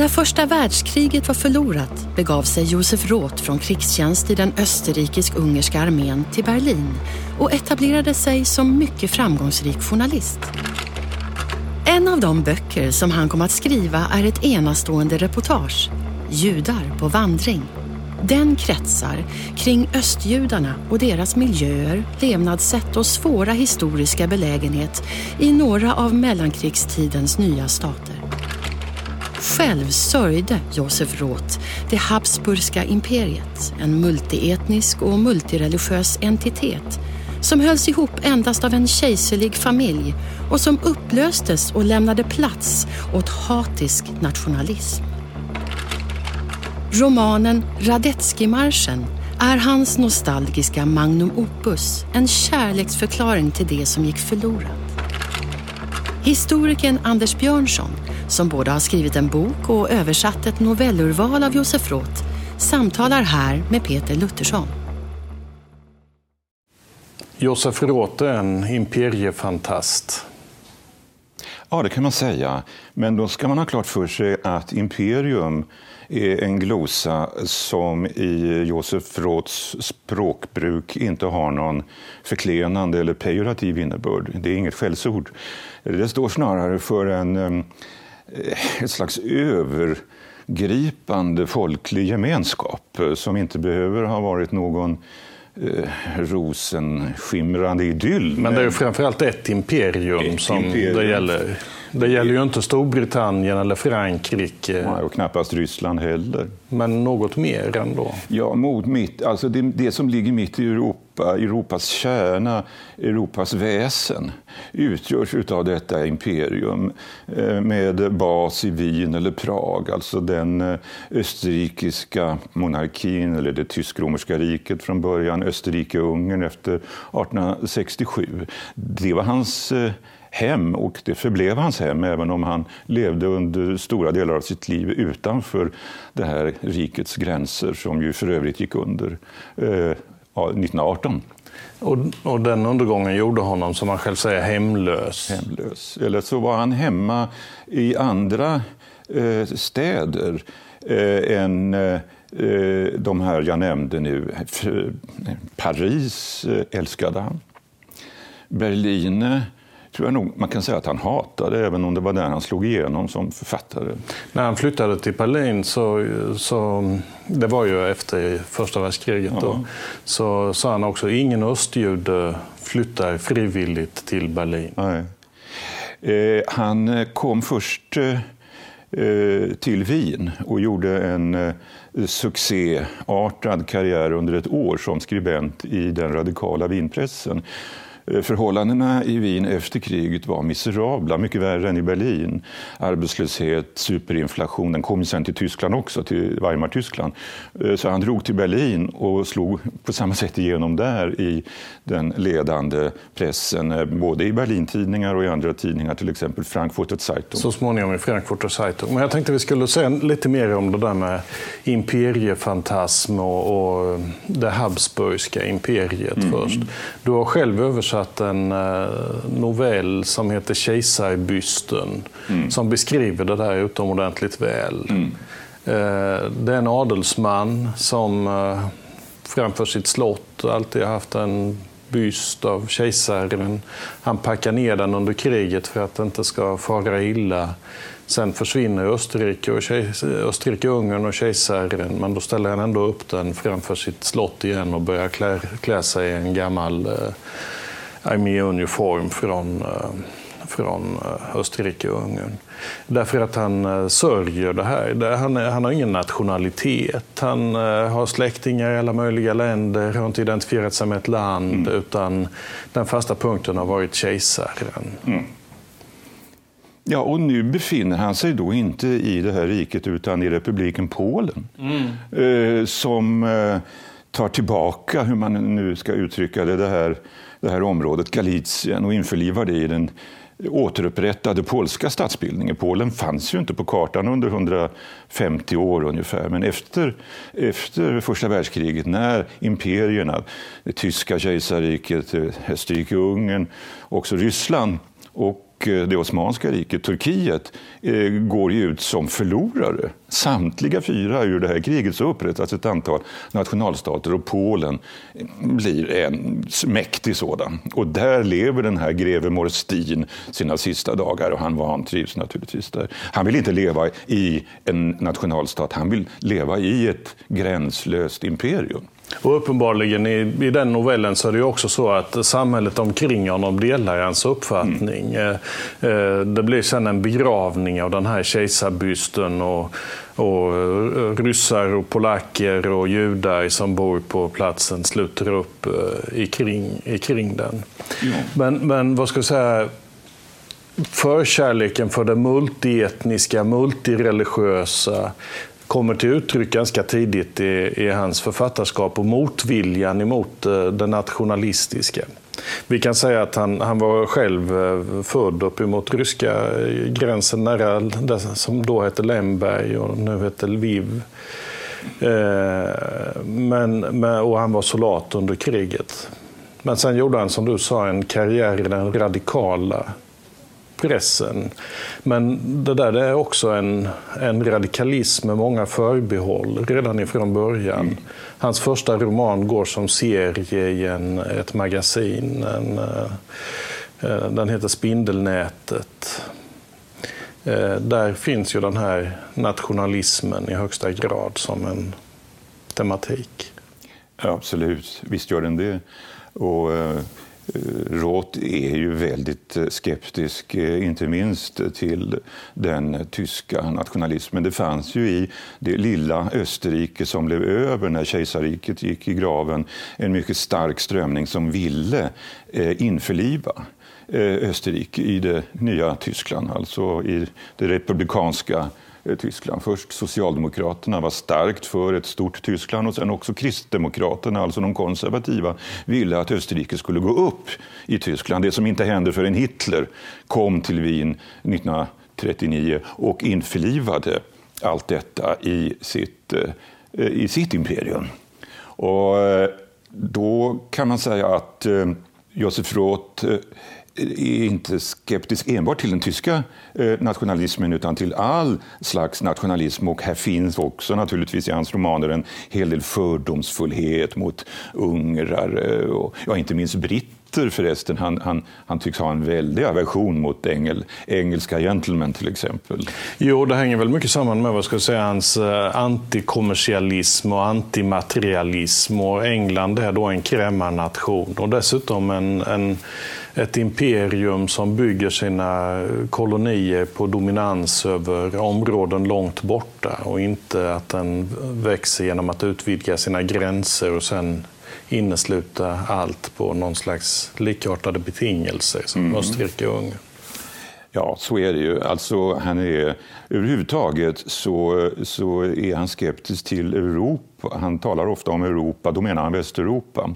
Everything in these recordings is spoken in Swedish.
När första världskriget var förlorat begav sig Josef Roth från krigstjänst i den österrikisk-ungerska armén till Berlin och etablerade sig som mycket framgångsrik journalist. En av de böcker som han kom att skriva är ett enastående reportage, Judar på vandring. Den kretsar kring östjudarna och deras miljöer, levnadssätt och svåra historiska belägenhet i några av mellankrigstidens nya stater. Själv sörjde Josef Roth det Habsburgska imperiet, en multietnisk och multireligiös entitet som hölls ihop endast av en kejserlig familj och som upplöstes och lämnade plats åt hatisk nationalism. Romanen Radetzky-marschen är hans nostalgiska magnum opus, en kärleksförklaring till det som gick förlorat. Historikern Anders Björnsson som både har skrivit en bok och översatt ett novellurval av Josef Roth, samtalar här med Peter Luttersson. Josef Roth är en imperiefantast. Ja, det kan man säga. Men då ska man ha klart för sig att imperium är en glosa som i Josef Roths språkbruk inte har någon förklenande eller pejorativ innebörd. Det är inget skällsord. Det står snarare för en ett slags övergripande folklig gemenskap eh, som inte behöver ha varit någon eh, rosenskimrande idyll. Men det är framförallt ett imperium ett som imperium. det gäller. Det gäller ju inte Storbritannien eller Frankrike. Nej, och knappast Ryssland heller. Men något mer ändå? Ja, mot mitt, alltså det, det som ligger mitt i Europa, Europas kärna, Europas väsen, utgörs av detta imperium eh, med bas i Wien eller Prag, alltså den eh, österrikiska monarkin eller det tysk-romerska riket från början, Österrike-Ungern efter 1867. Det var hans eh, hem och det förblev hans hem även om han levde under stora delar av sitt liv utanför det här rikets gränser som ju för övrigt gick under eh, 1918. Och, och, den undergången gjorde honom, som han själv säger, hemlös? Hemlös. Eller så var han hemma i andra eh, städer eh, än eh, de här jag nämnde nu. Paris eh, älskade han. Berlin tror jag nog man kan säga att han hatade, även om det var där han slog igenom som författare. När han flyttade till Berlin, så, så, det var ju efter första världskriget, ja. då, så sa han också ingen östjude flyttar frivilligt till Berlin. Eh, han kom först eh, till Wien och gjorde en eh, succéartad karriär under ett år som skribent i den radikala vinpressen. Eh, förhållandena i Wien efter kriget var miserabla, mycket värre än i Berlin. Arbetslöshet, superinflation, den kom sen till Tyskland också, till Weimar-Tyskland. Eh, så han drog till Berlin och slog på samma sätt igenom där i den ledande pressen, eh, både i Berlin-tidningar och i andra tidningar, till exempel Frankfurter Zeitung. Så småningom i Frankfurter Zeitung. Men jag tänkte vi skulle säga lite mer om det där med imperiefantasm och, och det Habsburgska imperiet mm. först. Du har själv översatt översatt en eh, novell som heter Kejsarbysten mm. som beskriver det där utomordentligt väl. Mm. Eh, det är en adelsman som eh, framför sitt slott alltid har haft en byst av kejsaren. Han packar ner den under kriget för att det inte ska fara illa. Sen försvinner Österrike och Österrike-Ungern och kejsaren, men då ställer han ändå upp den framför sitt slott igen och börjar klä, klä sig i en gammal arméuniform från, eh, från eh, Österrike och Ungern. Därför att han eh, sörjer det här. Han, han har ingen nationalitet. Han har släktingar i alla möjliga länder, har inte identifierat sig med ett land, mm. utan den fasta punkten har varit kejsaren. Mm. Ja, och nu befinner han sig då inte i det här riket utan i republiken Polen. Mm. som tar tillbaka, hur man nu ska uttrycka det, det här, det här området, Galicien, och införlivar det i den återupprättade polska statsbildningen. Polen fanns ju inte på kartan under 150 år ungefär, men efter, efter första världskriget när imperierna, det tyska kejsarriket, Österrike-Ungern, också Ryssland och Eh, det Osmanska riket, Turkiet, eh, går ju ut som förlorare. Samtliga fyra ur det här kriget så upprättas ett antal nationalstater och Polen eh, blir en mäktig sådan. Och där lever den här greve Morstin sina sista dagar och han vantrivs naturligtvis där. Han vill inte leva i en nationalstat, han vill leva i ett gränslöst imperium. Och uppenbarligen i, i den novellen så är det också så att samhället omkring honom delar hans uppfattning. Mm. Eh, eh, det blir sen en begravning av den här kejsarbysten och, och eh, ryssar och polacker och judar som bor på platsen sluter upp i kring, i kring den. Ja. Men, men vad ska jag säga, förkärleken för det multietniska, multireligiösa kommer till uttryck ganska tidigt i, i hans författarskap och motviljan emot eh, det nationalistiska. Vi kan säga att han, han var själv eh, född uppemot ryska eh, gränsen nära det som då hette Lemberg och nu heter Lviv. Eh, men, och han var soldat under kriget. Men sen gjorde han, som du sa, en karriär i den radikala pressen. Men det där det är också en, en radikalism med många förbehåll redan ifrån början. Mm. Hans första roman går som serie i en, ett magasin. En, eh, den heter Spindelnätet. Eh, där finns ju den här nationalismen i högsta grad som en tematik. Ja, absolut, visst gör den det. Och, eh, Roth är ju väldigt eh, skeptisk, eh, inte minst till den tyska nationalismen. Det fanns ju i det lilla Österrike som blev över när kejsarriket gick i graven en mycket stark strömning som ville eh, införliva Österrike i det nya Tyskland, alltså i det republikanska Eh, Tyskland. Först Socialdemokraterna var starkt för ett stort Tyskland och sen också Kristdemokraterna, alltså de konservativa, ville att Österrike skulle gå upp i Tyskland. Det som inte hände förrän Hitler kom till Wien 1939 och införlivade allt detta i sitt, eh, i sitt imperium. Och eh, då kan man säga att Josef Roth är inte skeptisk enbart till den tyska eh, nationalismen utan till all slags nationalism. Och här finns också naturligtvis i hans romaner en hel del fördomsfullhet mot ungrare och ja, inte minst britter förresten. Han, han, han tycks ha en väldig aversion mot engel, engelska gentlemen till exempel. Jo, det hänger väl mycket samman med vad ska jag säga, hans eh, antikommersialism och antimaterialism. Och England är då en krämarnation och dessutom en, en ett imperium som bygger sina eh, kolonier på dominans över områden långt borta och inte att den växer genom att utvidga sina gränser och sen innesluta allt på någon slags likartade betingelser som mm. Österrike och Ungern. Ja, så är det ju. Alltså, han är, överhuvudtaget så, så är han skeptisk till Europa. Han talar ofta om Europa, då menar han Västeuropa.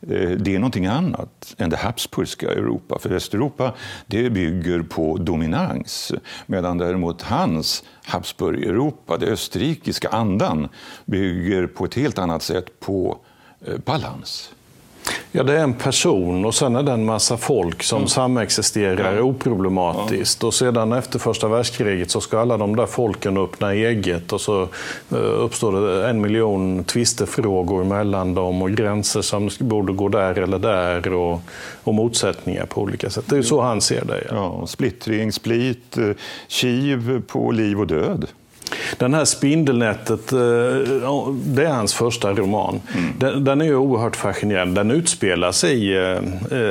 Eh, det är någonting annat än det habsburgska Europa. För Västeuropa det bygger på dominans medan däremot hans Habsburg-Europa, det österrikiska andan, bygger på ett helt annat sätt på balans. Ja, det är en person och sen är det en massa folk som mm. samexisterar ja. oproblematiskt. Ja. Och sedan efter första världskriget så ska alla de där folken öppna eget och så eh, uppstår det en miljon tvistefrågor mellan dem och gränser som borde gå där eller där och, och motsättningar på olika sätt. Det är så han ser det. Ja. ja splittring, split, eh, kiv på liv och död. Den här Spindelnätet, eh, det är hans första roman. Mm. Den, är ju oerhört fascinerande. Den utspelar sig eh,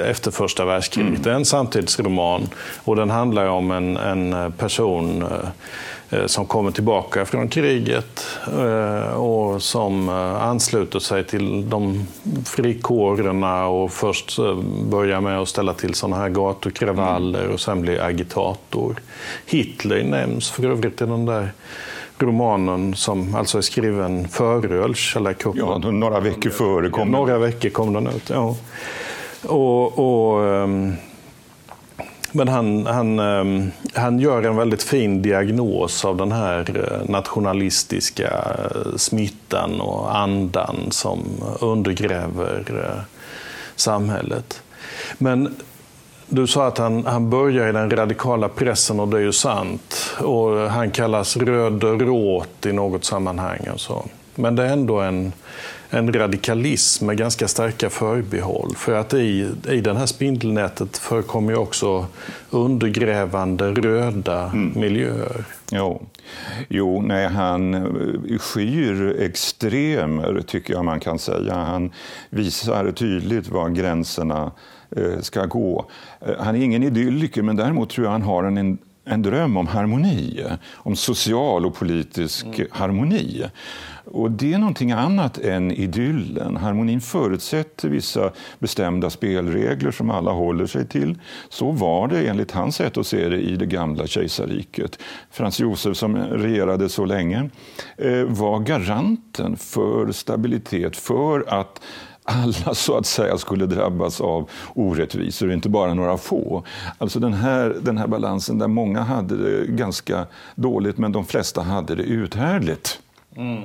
efter första världskriget. Mm. Det är en samtidsroman och den handlar om en, en person eh, som kommer tillbaka från kriget och som ansluter sig till de frikårerna och först börjar med att ställa till sådana här gatukravaller och sen blir agitator. Hitler nämns för övrigt i den där romanen som alltså är skriven före Ölkällarkuppen. Ja, några veckor före kom Några veckor kom den ut, ja. Och, och, ehm, men han, han, ehm, han gör en väldigt fin diagnos av den här eh, nationalistiska eh, smittan och andan som undergräver eh, samhället. Men du sa att han, han börjar i den radikala pressen och det är ju sant. Och han kallas röd råt i något sammanhang. Och så. Men det är ändå en, en radikalism med ganska starka förbehåll. För att i, i det här spindelnätet förekommer ju också undergrävande röda mm. miljöer. Jo. jo, nej, han eh, skyr extremer, tycker jag man kan säga. Han visar tydligt var gränserna ska gå. Eh, han är ingen idylliker, men däremot tror jag han har en en dröm om harmoni, om social och politisk mm. harmoni. Och det är någonting annat än idyllen. Harmonin förutsätter vissa bestämda spelregler som alla håller sig till. Så var det enligt hans sätt att se det i det gamla kejsarriket. Frans Josef som regerade så länge eh, var garanten för stabilitet, för att alla så att säga skulle drabbas av orättvisor, inte bara några få. Alltså den här, den här balansen där många hade det ganska dåligt men de flesta hade det uthärdligt. Mm.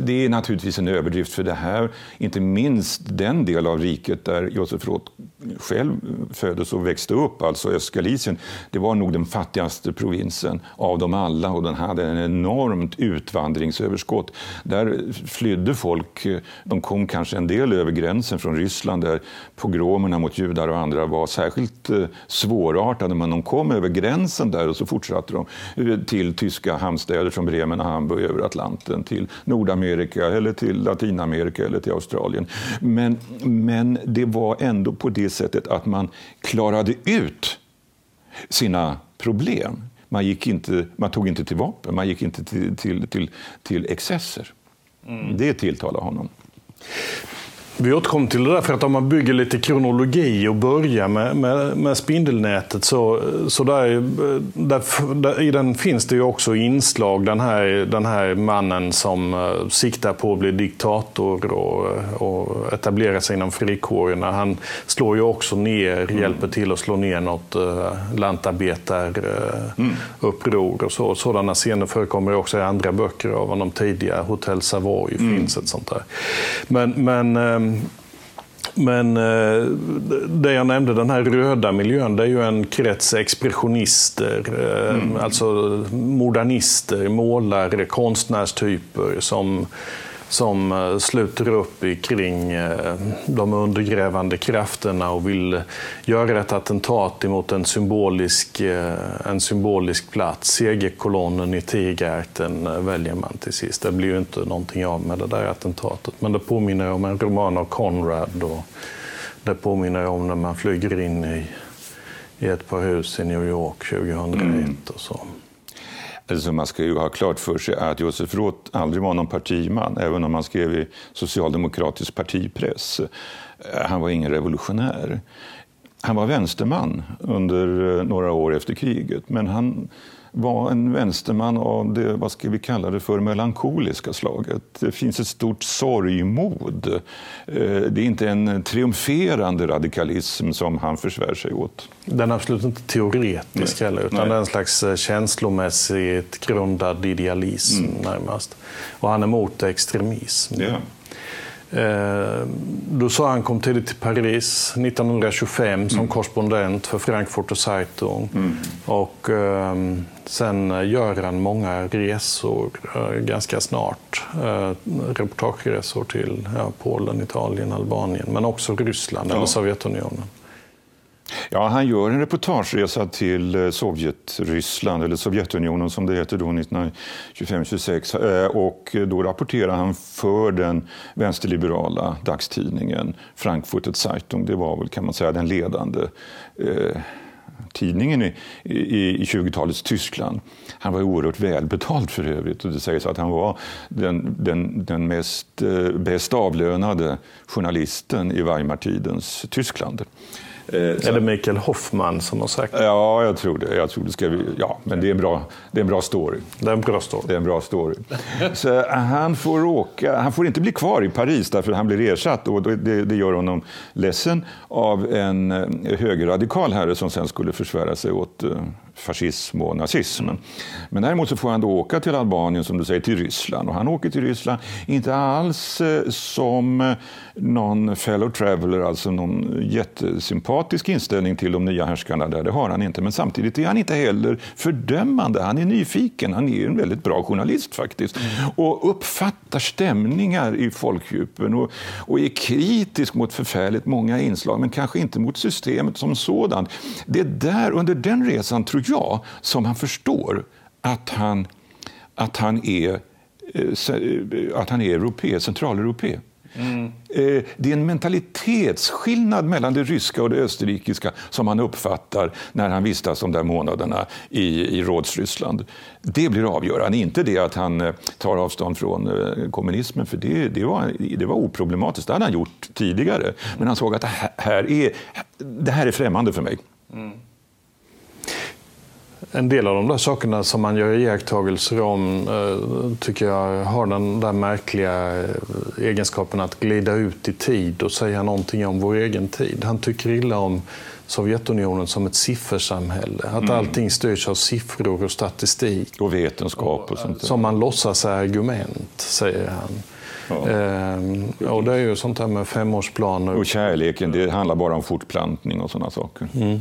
Det är naturligtvis en överdrift för det här, inte minst den del av riket där Josef Roth själv föddes och växte upp, alltså Östgalicien, det var nog den fattigaste provinsen av dem alla och den hade en enormt utvandringsöverskott. Där flydde folk, de kom kanske en del över gränsen från Ryssland där pogromerna mot judar och andra var särskilt eh, svårartade, men de kom över gränsen där och så fortsatte de eh, till tyska hamnstäder som Bremen och Hamburg över Atlanten till Nordamerika eller till Latinamerika eller till Australien. Men, men det var ändå på det sättet att man klarade ut sina problem. Man, gick inte, man tog inte till vapen, man gick inte till, till, till, till excesser. Mm. Det tilltalar honom. Vi återkommer till det där, för att om man bygger lite kronologi och börjar med, med, med spindelnätet så, så där, där, där, i den finns det ju också inslag, den här, den här mannen som uh, siktar på att bli diktator och, och etablera sig inom frikårerna. Han slår ju också ner, mm. hjälper till att slå ner något uh, lantarbetaruppror uh, mm. och så. Sådana scener förekommer också i andra böcker av honom tidigare. Hotell Savoy mm. finns ett sånt där. Men, men men eh, det jag nämnde, den här röda miljön, det är ju en krets expressionister, eh, mm. alltså modernister, målare, konstnärstyper som som eh, sluter upp kring eh, de undergrävande krafterna och vill göra ett attentat emot en symbolisk, eh, en symbolisk plats. Segerkolonnen i Tiergarten väljer man till sist. Det blir ju inte någonting av med det där attentatet. Men det påminner om en roman av Conrad och det påminner om när man flyger in i, i ett par hus i New York 2001 mm. och så. Alltså man ska ju ha klart för sig att Josef Roth aldrig var någon partiman, även om han skrev i socialdemokratisk partipress. Eh, han var ingen revolutionär. Han var vänsterman under eh, några år efter kriget, men han var en vänsterman av det, vad ska vi kalla det för, melankoliska slaget. Det finns ett stort sorgmod. Eh, det är inte en triumferande radikalism som han försvär sig åt. Den är absolut inte teoretisk Nej. heller, utan Nej. det är en slags eh, känslomässigt grundad idealism mm. närmast. Och han är emot extremism. Ja. Eh, då sa han kom tidigt till Paris 1925 som mm. korrespondent för Frankfurter Zeitung. Mm. Och ehm, sen gör han många resor eh, ganska snart. Eh, reportageresor till ja, Polen, Italien, Albanien, men också Ryssland ja. eller Sovjetunionen. Ja, han gör en reportageresa till eh, Sovjetryssland, eller Sovjetunionen som det heter då, 1925-26. Eh, och då rapporterar han för den vänsterliberala dagstidningen Frankfurter Zeitung. Det var väl, kan man säga, den ledande eh, tidningen i, i, i 20-talets Tyskland. Han var oerhört välbetald för övrigt och det sägs att han var den, den, den mest, eh, bäst avlönade journalisten i Weimartidens Tyskland. Eh, är det Mikael Hoffman som har sagt det? Ja, jag tror det. Jag tror det ska vi, ja, men det är, en bra, det är en bra story. Det är en bra story. Det är en bra story. Så han, får åka, han får inte bli kvar i Paris därför han blir ersatt och det, det gör honom ledsen av en eh, högerradikal herre som sen skulle försvära sig åt eh, fascism och nazism. Men däremot så får han då åka till Albanien, som du säger, till Ryssland. Och han åker till Ryssland inte alls eh, som eh, någon fellow traveler, alltså någon jättesympatisk inställning till de nya härskarna där. Det har han inte. Men samtidigt är han inte heller fördömande. Han är nyfiken. Han är en väldigt bra journalist faktiskt. Mm. Och uppfattar stämningar i folkdjupen och, och är kritisk mot förfärligt många inslag, men kanske inte mot systemet som sådant. Det är där, under den resan, tror jag, som han förstår att han, att han är eh, att han är europé, centraleuropé. Mm. Det är en mentalitetsskillnad mellan det ryska och det österrikiska som han uppfattar när han vistas de där månaderna i, i Rådsryssland. Det blir avgörande, inte det att han eh, tar avstånd från eh, kommunismen, för det, det, var, det var oproblematiskt. Det hade han gjort tidigare. Men han såg att det här är, det här är främmande för mig. Mm en del av de där sakerna som man gör iakttagelser om eh, tycker jag har den där märkliga eh, egenskapen att glida ut i tid och säga någonting om vår egen tid. Han tycker illa om Sovjetunionen som ett siffersamhälle. Att mm. allting styrs av siffror och statistik. Och vetenskap och sånt. Som man låtsas är argument, säger han. Ja. Ehm, och det är ju sånt här med femårsplaner. Och kärleken, det handlar bara om fortplantning och sådana saker. Mm.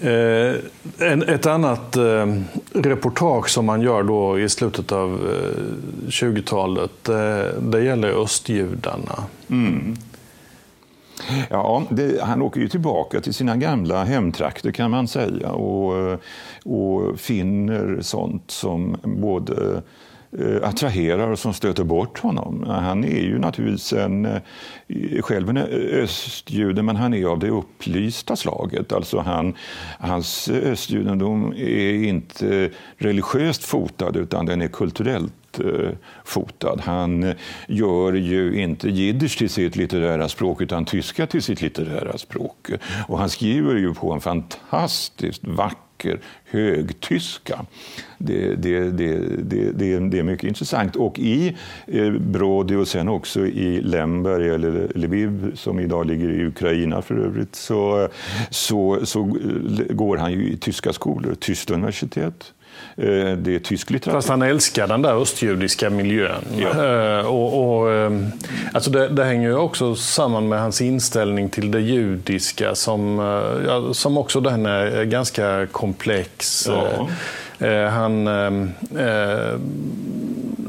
Eh, en, ett annat eh, reportage som man gör då i slutet av eh, 20-talet, det, eh, det gäller östjudarna. Mm. Ja, det, han åker ju tillbaka till sina gamla hemtrakter kan man säga och, eh, och finner sånt som både Eh, Eh, attraherar och som stöter bort honom. Han är ju naturligtvis en, eh, själv en östjude, men han är av det upplysta slaget. Alltså han, hans östjudendom är inte religiöst fotad, utan den är kulturellt eh, fotad. Han gör ju inte jiddisch till sitt litterära språk utan tyska till sitt litterära språk. Och han skriver ju på en fantastiskt vacker vacker högtyska. Det, det, det, det, det, är mycket intressant. Och i eh, Brody och sen också i Lemberg, eller Lviv, som idag ligger i Ukraina för övrigt, så, så, så eh, går han ju i tyska skolor, tyskt universitet. Eh, det är tysk litteratur. Fast han älskar den där östjudiska miljön. Ja. Eh, och, och, ehm, alltså det, det hänger ju också samman med hans inställning till det judiska som, eh, ja, som också den är ganska komplex. Ja. Han, ehm,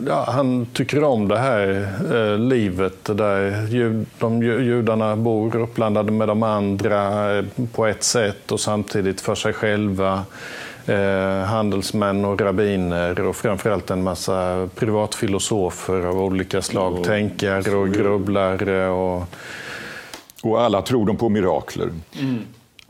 ja, han tycker om det här livet där jud, de judarna bor uppblandade med de andra på ett sätt och samtidigt för sig själva eh, handelsmän och rabbiner och framförallt en massa privatfilosofer av olika slag. Och, tänkare och grubblare. Och... och alla tror de på mirakler. Mm.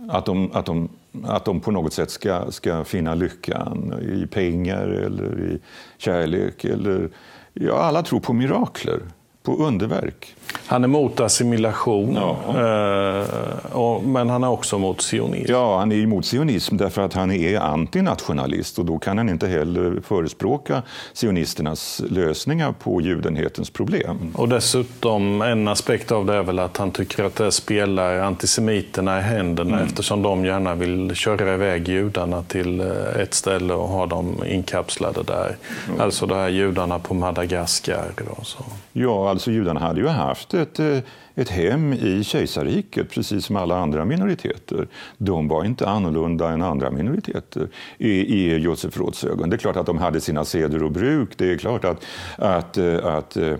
Att, de, att, de, att de på något sätt ska, ska finna lyckan i pengar eller i kärlek. Eller, ja, alla tror på mirakler på underverk. Han är mot assimilation, ja. eh, men han är också mot sionism. Ja, han är emot sionism därför att han är antinationalist och då kan han inte heller förespråka sionisternas lösningar på judenhetens problem. Och dessutom, en aspekt av det är väl att han tycker att det spelar antisemiterna i händerna mm. eftersom de gärna vill köra iväg judarna till eh, ett ställe och ha dem inkapslade där. Mm. Alltså de här judarna på Madagaskar och så. Ja, alltså judarna hade ju haft ett, eh, ett hem i kejsarriket, precis som alla andra minoriteter. De var inte annorlunda än andra minoriteter i, i Josef Råds ögon. Det är klart att de hade sina seder och bruk. Det är klart att, att, eh, att, att eh,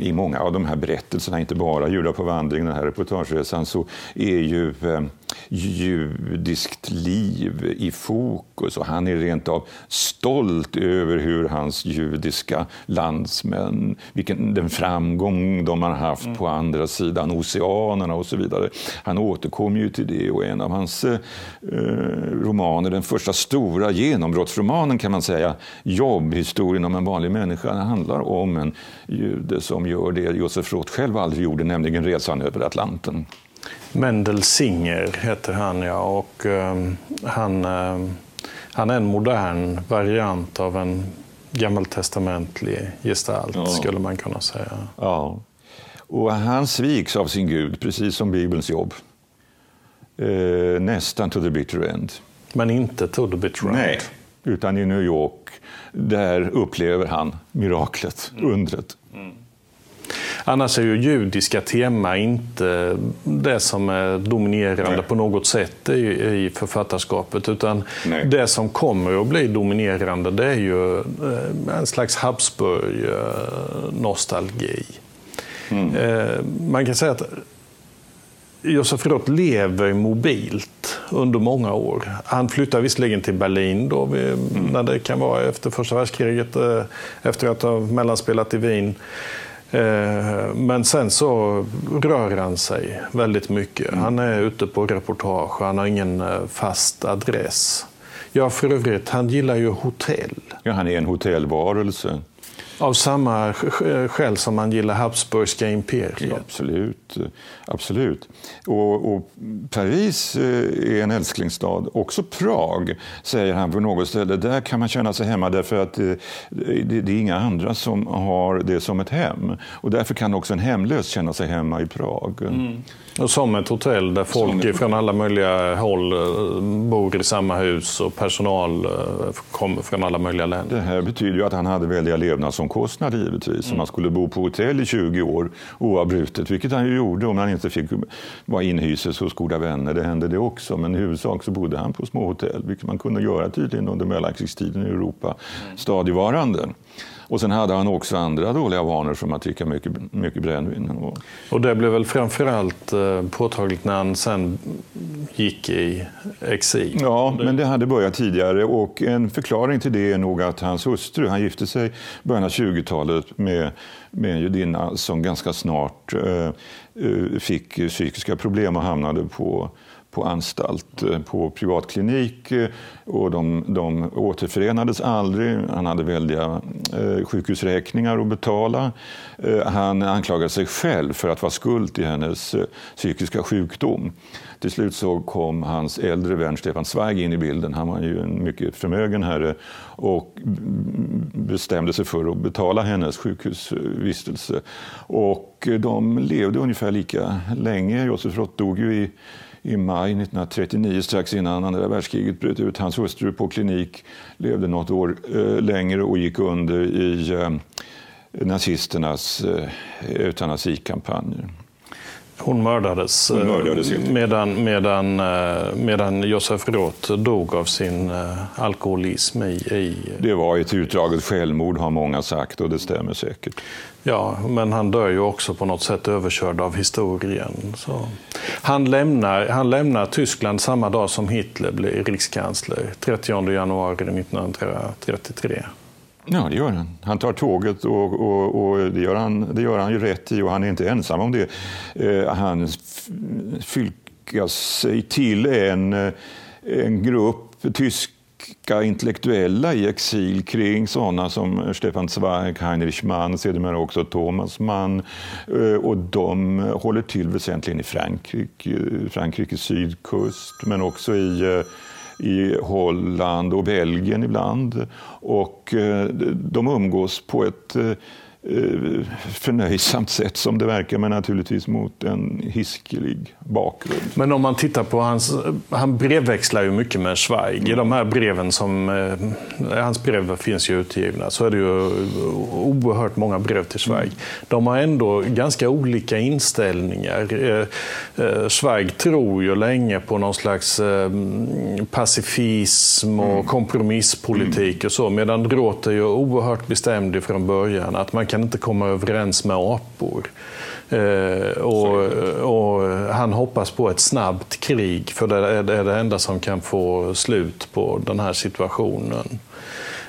i många av de här berättelserna, inte bara Judar på vandring, den här reportageresan, så är ju eh, judiskt liv i fokus och han är rent av stolt över hur hans judiska landsmän, vilken den framgång de har haft mm. på andra sidan oceanerna och så vidare. Han återkommer ju till det och en av hans eh, romaner, den första stora genombrottsromanen kan man säga, Jobbhistorien om en vanlig människa, den handlar om en jude som gör det Josef Roth själv aldrig gjorde, nämligen resan över Atlanten. Mendel Singer heter han, ja. Och, uh, han, uh, han är en modern variant av en gammaltestamentlig gestalt, ja. skulle man kunna säga. Ja. Och han sviks av sin Gud, precis som Bibelns jobb. Uh, nästan to the bitter end. Men inte to the bitter end? Nej, utan i New York. Där upplever han miraklet, undret. Annars är ju judiska tema inte det som är dominerande Nej. på något sätt i, i författarskapet. Utan Nej. det som kommer att bli dominerande det är ju eh, en slags Habsburg-nostalgi. Mm. Eh, man kan säga att Josef Roth lever mobilt under många år. Han flyttar visserligen till Berlin då, mm. när det kan vara efter första världskriget, eh, efter att ha mellanspelat i Wien. Eh, men sen så rör han sig väldigt mycket. Mm. Han är ute på reportage, han har ingen eh, fast adress. Ja, för övrigt, han gillar ju hotell. Ja, han är en hotellvarelse. Av samma skäl som man gillar Habsburgska imperiet? Ja, absolut. Absolut. Och, och, Paris eh, är en älsklingsstad. Också Prag, säger han på något ställe. Där kan man känna sig hemma därför att det, det, det är inga andra som har det som ett hem. Och därför kan också en hemlös känna sig hemma i Prag. Mm. Och som ett hotell där folk ett... från alla möjliga håll eh, bor i samma hus och personal eh, kommer från alla möjliga länder. Det här betyder ju att han hade väldiga levnadsomkostnader givetvis. Mm. Man skulle bo på hotell i 20 år oavbrutet, vilket han ju gjorde om han inte fick vara inhyses hos goda vänner. Det hände det också, men i huvudsak så bodde han på små hotell, vilket man kunde göra tydligen under mellankrigstiden i Europa mm. stadigvarande. Och sen hade han också andra dåliga vanor som att dricka mycket, mycket brännvin. Och... och det blev väl framförallt eh, påtagligt när han sen gick i exil? Ja, men det hade börjat tidigare och en förklaring till det är nog att hans hustru, han gifte sig i början av 20-talet med, med en judinna som ganska snart eh, Eh, fick psykiska problem och hamnade på på anstalt, eh, på privatklinik eh, och de, de återförenades aldrig. Han hade väldiga eh, sjukhusräkningar att betala. Han anklagade sig själv för att vara skuld till hennes psykiska sjukdom. Till slut så kom hans äldre vän Stefan Zweig in i bilden. Han var ju en mycket förmögen herre och bestämde sig för att betala hennes sjukhusvistelse. Och de levde ungefär lika länge. Josef Roth dog ju i i maj 1939, strax innan andra världskriget bröt ut. Hans hustru på klinik levde något år eh, längre och gick under i eh, nazisternas eh, eutanasikampanjer. Hon mördades, Hon mördades medan, medan, eh, medan Josef Roth dog av sin eh, alkoholism. I, i... Det var ett utdraget självmord har många sagt och det stämmer säkert. Ja, men han dör ju också på något sätt överkörd av historien. Så. Han, lämnar, han lämnar Tyskland samma dag som Hitler blir rikskansler, 30 januari 1933. Ja, det gör han. Han tar tåget och, och, och, det, gör han, det gör han ju rätt i och han är inte ensam om det. Eh, han fylkas sig till en, eh, en grupp tyska intellektuella i exil kring sådana som Stefan Zweig, Heinrich Mann, sedermera också Thomas Mann. Eh, och de håller till väsentligen i Frankrike, eh, Frankrikes sydkust, men också i eh, i Holland och Belgien ibland. Och de umgås på ett förnöjsamt sätt som det verkar, men naturligtvis mot en hiskelig bakgrund. Men om man tittar på hans, han brevväxlar ju mycket med Zweig. Mm. I de här breven som, eh, hans brev finns ju utgivna, så är det ju oerhört många brev till Zweig. Mm. De har ändå ganska olika inställningar. Eh, Zweig tror ju länge på någon slags pacifism och mm. kompromisspolitik och så, medan Roth är ju oerhört bestämd från början. Att man kan kan inte komma överens med apor. Eh, och, och, han hoppas på ett snabbt krig, för det är det enda som kan få slut på den här situationen.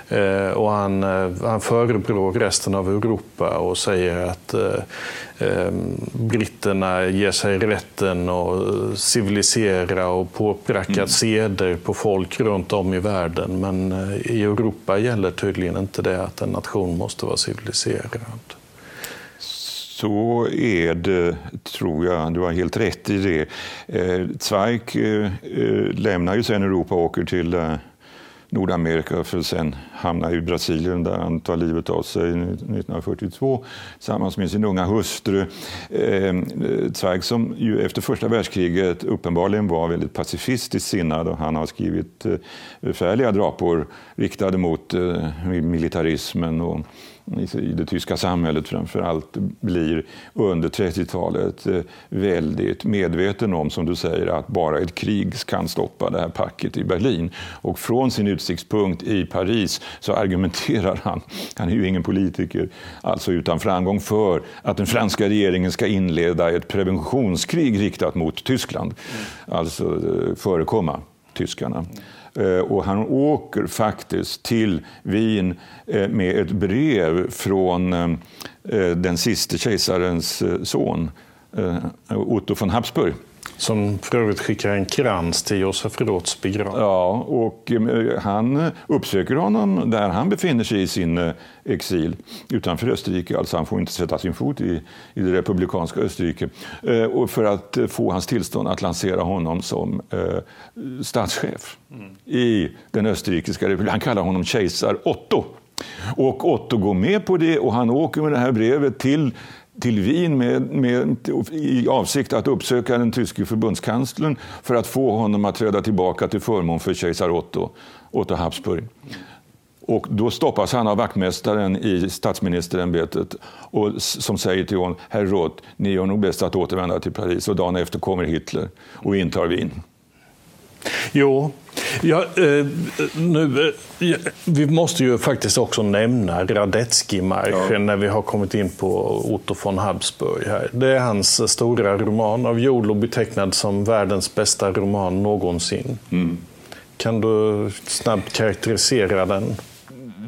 Eh, och han, eh, han förebrår resten av Europa och säger att eh, britterna ger sig rätten att civilisera och påpracka mm. seder på folk runt om i världen. Men i Europa gäller tydligen inte det att en nation måste vara civiliserad. Så är det, tror jag. Du har helt rätt i det. Zweig lämnar ju sen Europa och åker till Nordamerika för sen hamnar i Brasilien där han tar livet av sig 1942 tillsammans med sin unga hustru. Ehm, eh, Zweig som ju efter första världskriget uppenbarligen var väldigt pacifistiskt sinnad och han har skrivit eh, förfärliga drapor riktade mot eh, militarismen och i det tyska samhället framför allt blir under 30-talet eh, väldigt medveten om, som du säger, att bara ett krig kan stoppa det här packet i Berlin. Och från sin utsiktspunkt i Paris så argumenterar han, han är ju ingen politiker, alltså utan framgång för att den franska regeringen ska inleda ett preventionskrig riktat mot Tyskland. Alltså eh, förekomma tyskarna. Eh, och han åker faktiskt till Wien eh, med ett brev från den siste kejsarens son, Otto von Habsburg. Som för övrigt skickar en krans till Josef Roths begravning. Ja, och han uppsöker honom där han befinner sig i sin exil utanför Österrike. Alltså han får inte sätta sin fot i, i det republikanska Österrike. Och för att få hans tillstånd att lansera honom som statschef mm. i den österrikiska republiken. Han kallar honom kejsar Otto. Och Otto går med på det och han åker med det här brevet till till Wien med, med, i avsikt att uppsöka den tyske förbundskanslern för att få honom att träda tillbaka till förmån för kejsar Otto, Otto Habsburg. Och då stoppas han av vaktmästaren i statsministerämbetet och, som säger till honom, herr Roth, ni gör nog bäst att återvända till Paris. Och dagen efter kommer Hitler och intar Wien. Jo, ja, eh, nu, eh, vi måste ju faktiskt också nämna Radetzky-marschen ja. när vi har kommit in på Otto von Habsburg. Här. Det är hans stora roman, av Jolo betecknad som världens bästa roman någonsin. Mm. Kan du snabbt karaktärisera den?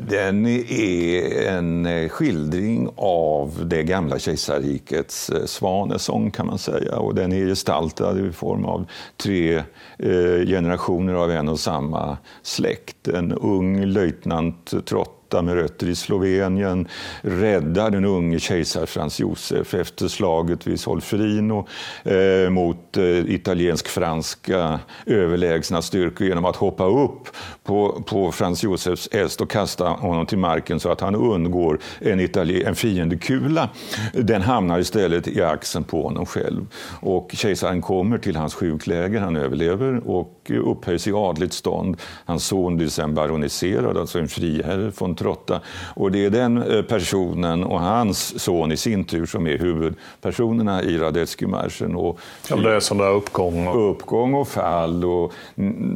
Den är en eh, skildring av det gamla kejsarrikets eh, svanesång kan man säga. Och den är gestaltad i form av tre eh, generationer av en och samma släkt. En ung löjtnant Trott Gotha med rötter i Slovenien räddar den unge kejsar Frans Josef efter slaget vid Solferino eh, mot eh, italiensk-franska överlägsna styrkor genom att hoppa upp på, på Frans Josefs häst och kasta honom till marken så att han undgår en, en fiendekula. Den hamnar istället i axeln på honom själv. Och kejsaren kommer till hans sjukläger, han överlever och upphöjs i adligt stånd. Hans son blir sen baroniserad, alltså en friherre från Trotta. Och det är den eh, personen och hans son i sin tur som är huvudpersonerna i Radetzky-marschen. ja, det är sån där uppgång. Och... Uppgång och fall. Och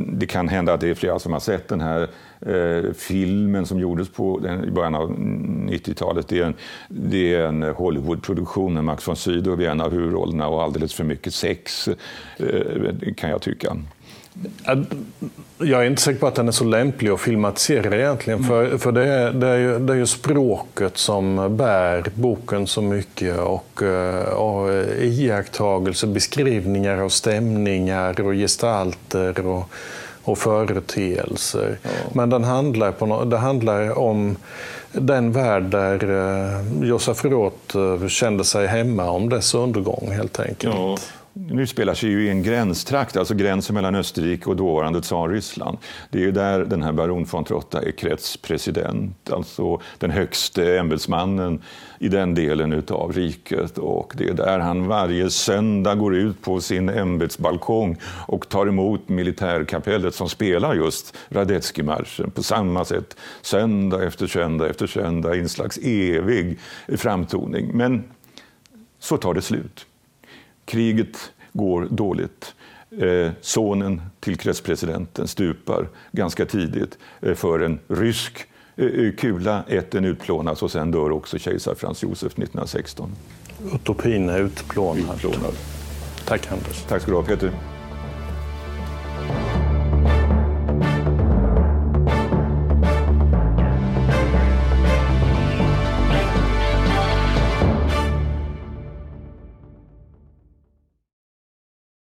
det kan hända att det är flera som har sett den här eh, filmen som gjordes på den, i början av 90-talet. Det är en, det är en Hollywoodproduktion med Max von Sydow i en av huvudrollerna och alldeles för mycket sex, eh, kan jag tycka. Jag är inte säker på att den är så lämplig att filmatisera egentligen. Mm. För, för det, är, det, är ju, det är ju språket som bär boken så mycket. Och, eh, och iakttagelser, beskrivningar av stämningar och gestalter och, och företeelser. Ja. Men den handlar, på, det handlar om den värld där eh, Josef Roth eh, kände sig hemma om dess undergång helt enkelt. Ja nu spelar sig ju i en gränstrakt, alltså gränsen mellan Österrike och dåvarande tsarryssland. Det är ju där den här baron von Trotta är kretspresident, alltså den högste ämbetsmannen i den delen av riket. Och det är där han varje söndag går ut på sin ämbetsbalkong och tar emot militärkapellet som spelar just Radetzky-marschen på samma sätt, söndag efter söndag efter söndag i en slags evig framtoning. Men så tar det slut. Kriget går dåligt. Eh, sonen till kretspresidenten stupar ganska tidigt eh, för en rysk kula ätten utplånas och sen dör också kejsar Frans Josef 1916. Utopin är utplånad. utplånad. Tack Anders. Tack ska du ha Peter.